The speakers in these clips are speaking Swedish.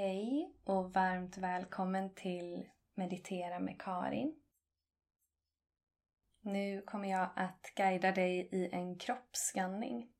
Hej och varmt välkommen till Meditera med Karin. Nu kommer jag att guida dig i en kroppsskanning.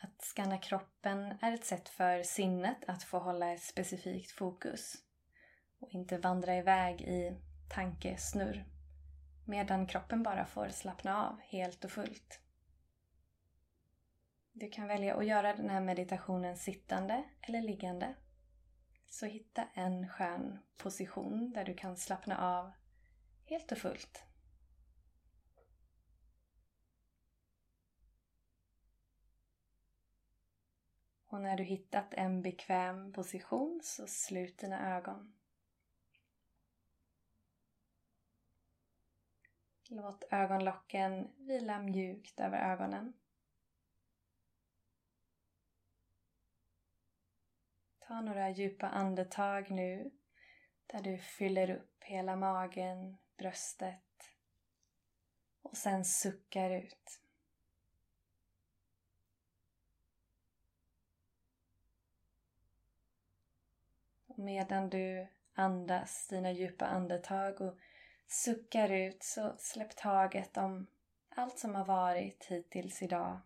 Att skanna kroppen är ett sätt för sinnet att få hålla ett specifikt fokus och inte vandra iväg i tankesnurr medan kroppen bara får slappna av helt och fullt. Du kan välja att göra den här meditationen sittande eller liggande. Så hitta en skön position där du kan slappna av helt och fullt. Och när du hittat en bekväm position så slut dina ögon. Låt ögonlocken vila mjukt över ögonen. Ta några djupa andetag nu där du fyller upp hela magen, bröstet och sen suckar ut. Och medan du andas dina djupa andetag och suckar ut så släpp taget om allt som har varit hittills idag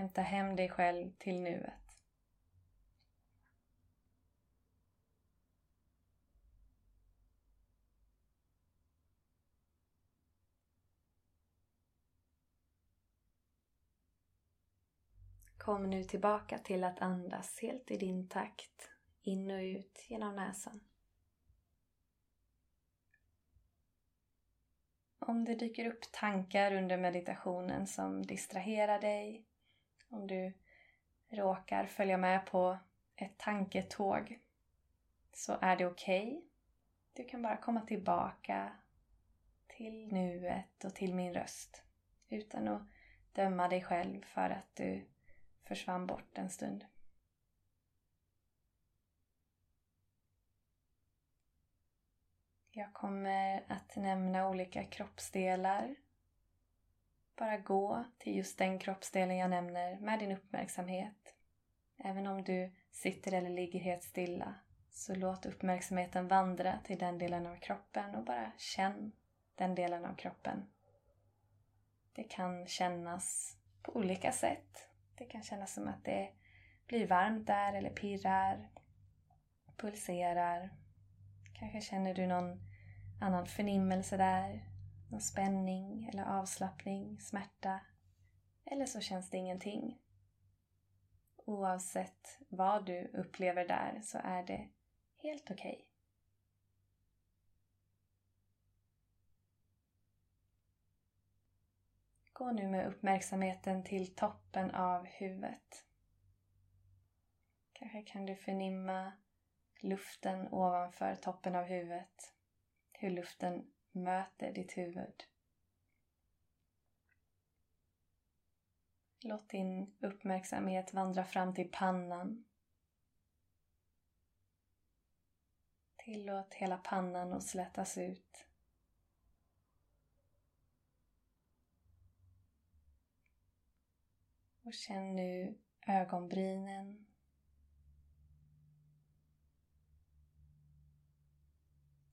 Hämta hem dig själv till nuet. Kom nu tillbaka till att andas helt i din takt, in och ut genom näsan. Om det dyker upp tankar under meditationen som distraherar dig om du råkar följa med på ett tanketåg så är det okej. Okay. Du kan bara komma tillbaka till nuet och till min röst utan att döma dig själv för att du försvann bort en stund. Jag kommer att nämna olika kroppsdelar bara gå till just den kroppsdelen jag nämner med din uppmärksamhet. Även om du sitter eller ligger helt stilla så låt uppmärksamheten vandra till den delen av kroppen och bara känn den delen av kroppen. Det kan kännas på olika sätt. Det kan kännas som att det blir varmt där eller pirrar, pulserar. Kanske känner du någon annan förnimmelse där någon spänning eller avslappning, smärta. Eller så känns det ingenting. Oavsett vad du upplever där så är det helt okej. Okay. Gå nu med uppmärksamheten till toppen av huvudet. Kanske kan du förnimma luften ovanför toppen av huvudet. Hur luften möter ditt huvud. Låt din uppmärksamhet vandra fram till pannan. Tillåt hela pannan att slätas ut. Och känn nu ögonbrynen.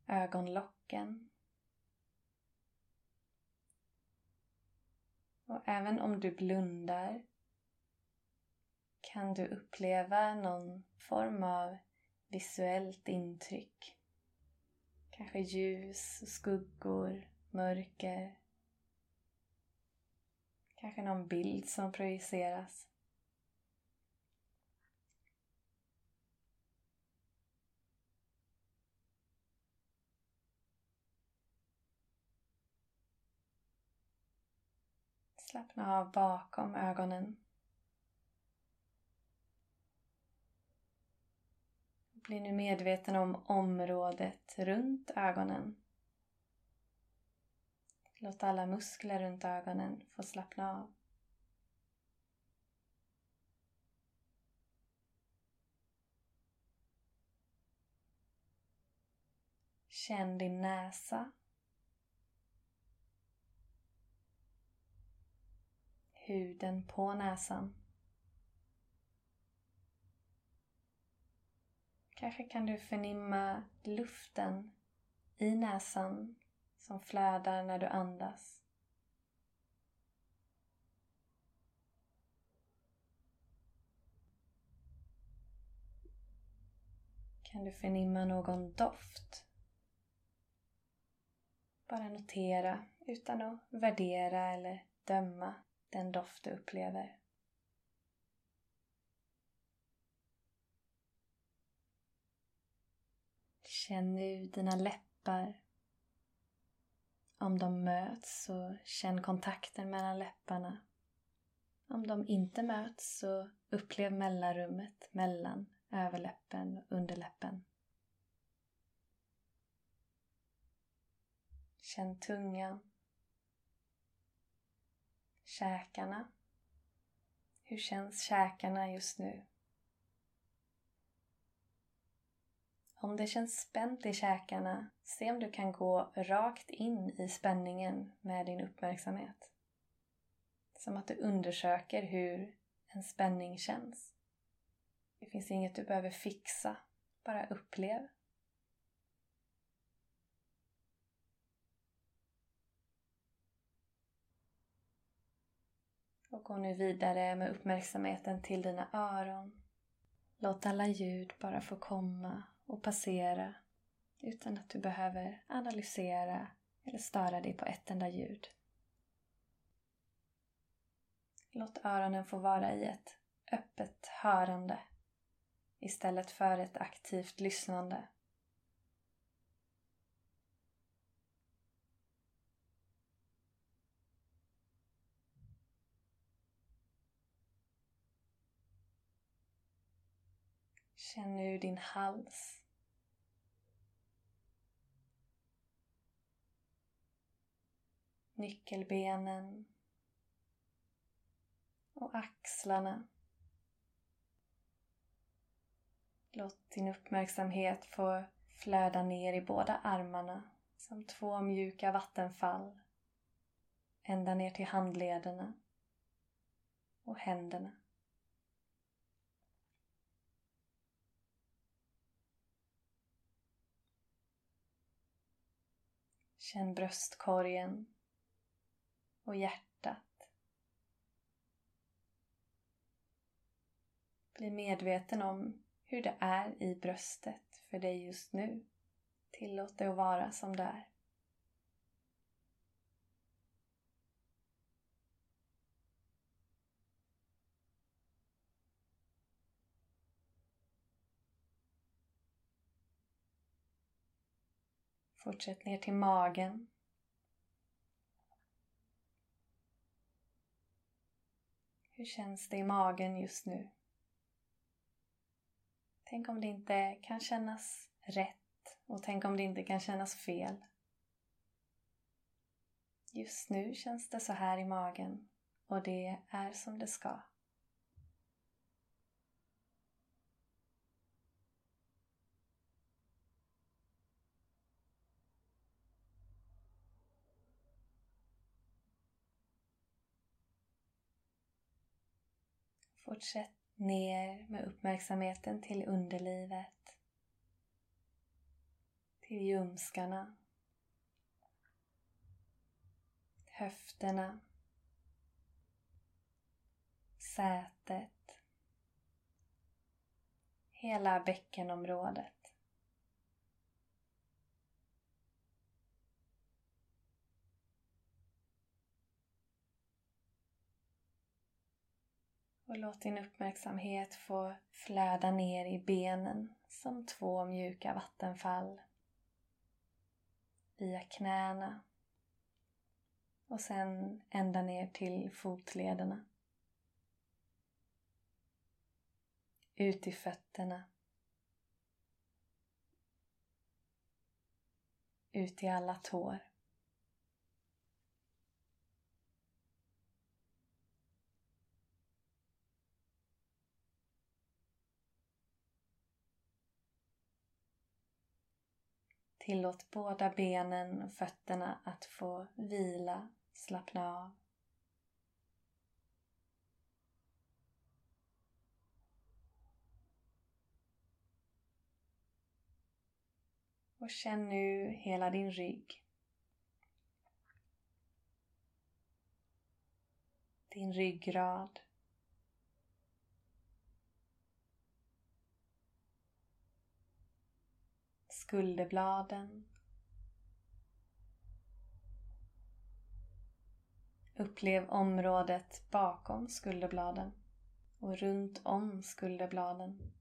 Ögonlocken. Och även om du blundar kan du uppleva någon form av visuellt intryck. Kanske ljus, skuggor, mörker. Kanske någon bild som projiceras. Slappna av bakom ögonen. Bli nu medveten om området runt ögonen. Låt alla muskler runt ögonen få slappna av. Känn din näsa huden på näsan. Kanske kan du förnimma luften i näsan som flödar när du andas. Kan du förnimma någon doft? Bara notera utan att värdera eller döma den doft du upplever. Känn nu dina läppar. Om de möts så känn kontakten mellan läpparna. Om de inte möts så upplev mellanrummet mellan överläppen och underläppen. Känn tungan. Käkarna. Hur känns käkarna just nu? Om det känns spänt i käkarna, se om du kan gå rakt in i spänningen med din uppmärksamhet. Som att du undersöker hur en spänning känns. Det finns inget du behöver fixa, bara upplev. Och gå nu vidare med uppmärksamheten till dina öron. Låt alla ljud bara få komma och passera utan att du behöver analysera eller störa dig på ett enda ljud. Låt öronen få vara i ett öppet hörande istället för ett aktivt lyssnande. Känn nu din hals. Nyckelbenen och axlarna. Låt din uppmärksamhet få flöda ner i båda armarna som två mjuka vattenfall ända ner till handlederna och händerna. Känn bröstkorgen och hjärtat. Bli medveten om hur det är i bröstet för dig just nu. Tillåt det att vara som det är. Fortsätt ner till magen. Hur känns det i magen just nu? Tänk om det inte kan kännas rätt och tänk om det inte kan kännas fel. Just nu känns det så här i magen och det är som det ska. Fortsätt ner med uppmärksamheten till underlivet, till ljumskarna, höfterna, sätet, hela bäckenområdet. Och låt din uppmärksamhet få flöda ner i benen som två mjuka vattenfall. Via knäna och sen ända ner till fotlederna. Ut i fötterna. Ut i alla tår. Tillåt båda benen och fötterna att få vila, slappna av. Och känn nu hela din rygg. Din ryggrad. Skulderbladen. Upplev området bakom skulderbladen och runt om skulderbladen.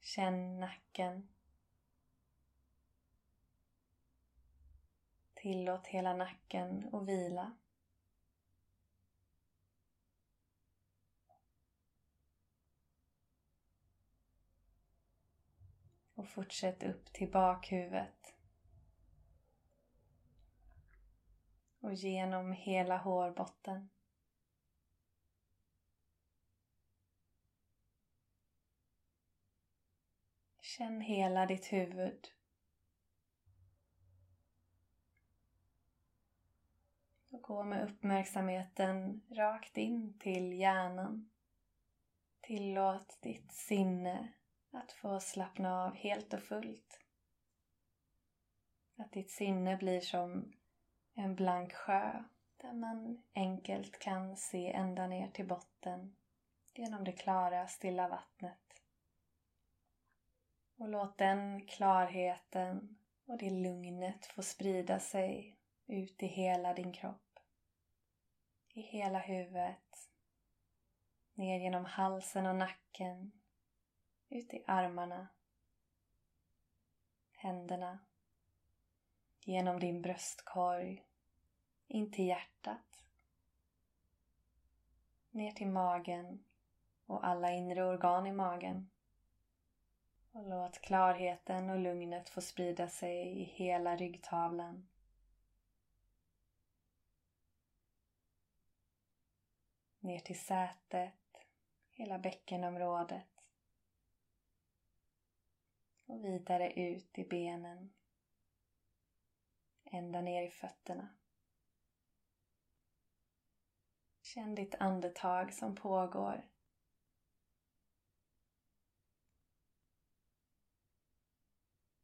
Känn nacken. Tillåt hela nacken att vila. Och fortsätt upp till bakhuvudet. Och genom hela hårbotten. Känn hela ditt huvud. Och gå med uppmärksamheten rakt in till hjärnan. Tillåt ditt sinne att få slappna av helt och fullt. Att ditt sinne blir som en blank sjö där man enkelt kan se ända ner till botten genom det klara, stilla vattnet. Och låt den klarheten och det lugnet få sprida sig ut i hela din kropp. I hela huvudet. Ner genom halsen och nacken. Ut i armarna. Händerna. Genom din bröstkorg. In till hjärtat. Ner till magen och alla inre organ i magen. Och låt klarheten och lugnet få sprida sig i hela ryggtavlan. Ner till sätet, hela bäckenområdet. Och vidare ut i benen. Ända ner i fötterna. Känn ditt andetag som pågår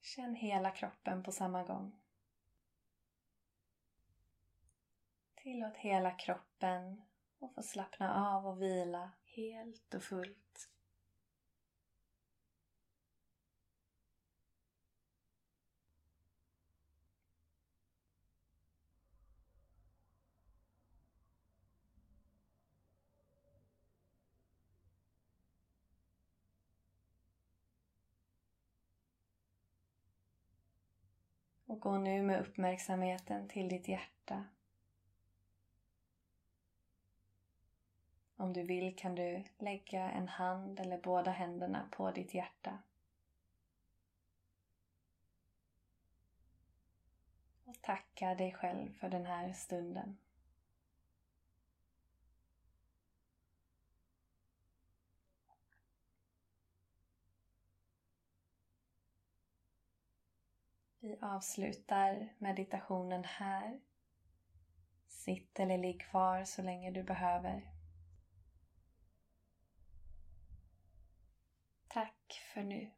Känn hela kroppen på samma gång. Tillåt hela kroppen att få slappna av och vila helt och fullt. Och gå nu med uppmärksamheten till ditt hjärta. Om du vill kan du lägga en hand eller båda händerna på ditt hjärta. Och tacka dig själv för den här stunden. Vi avslutar meditationen här. Sitt eller ligg kvar så länge du behöver. Tack för nu.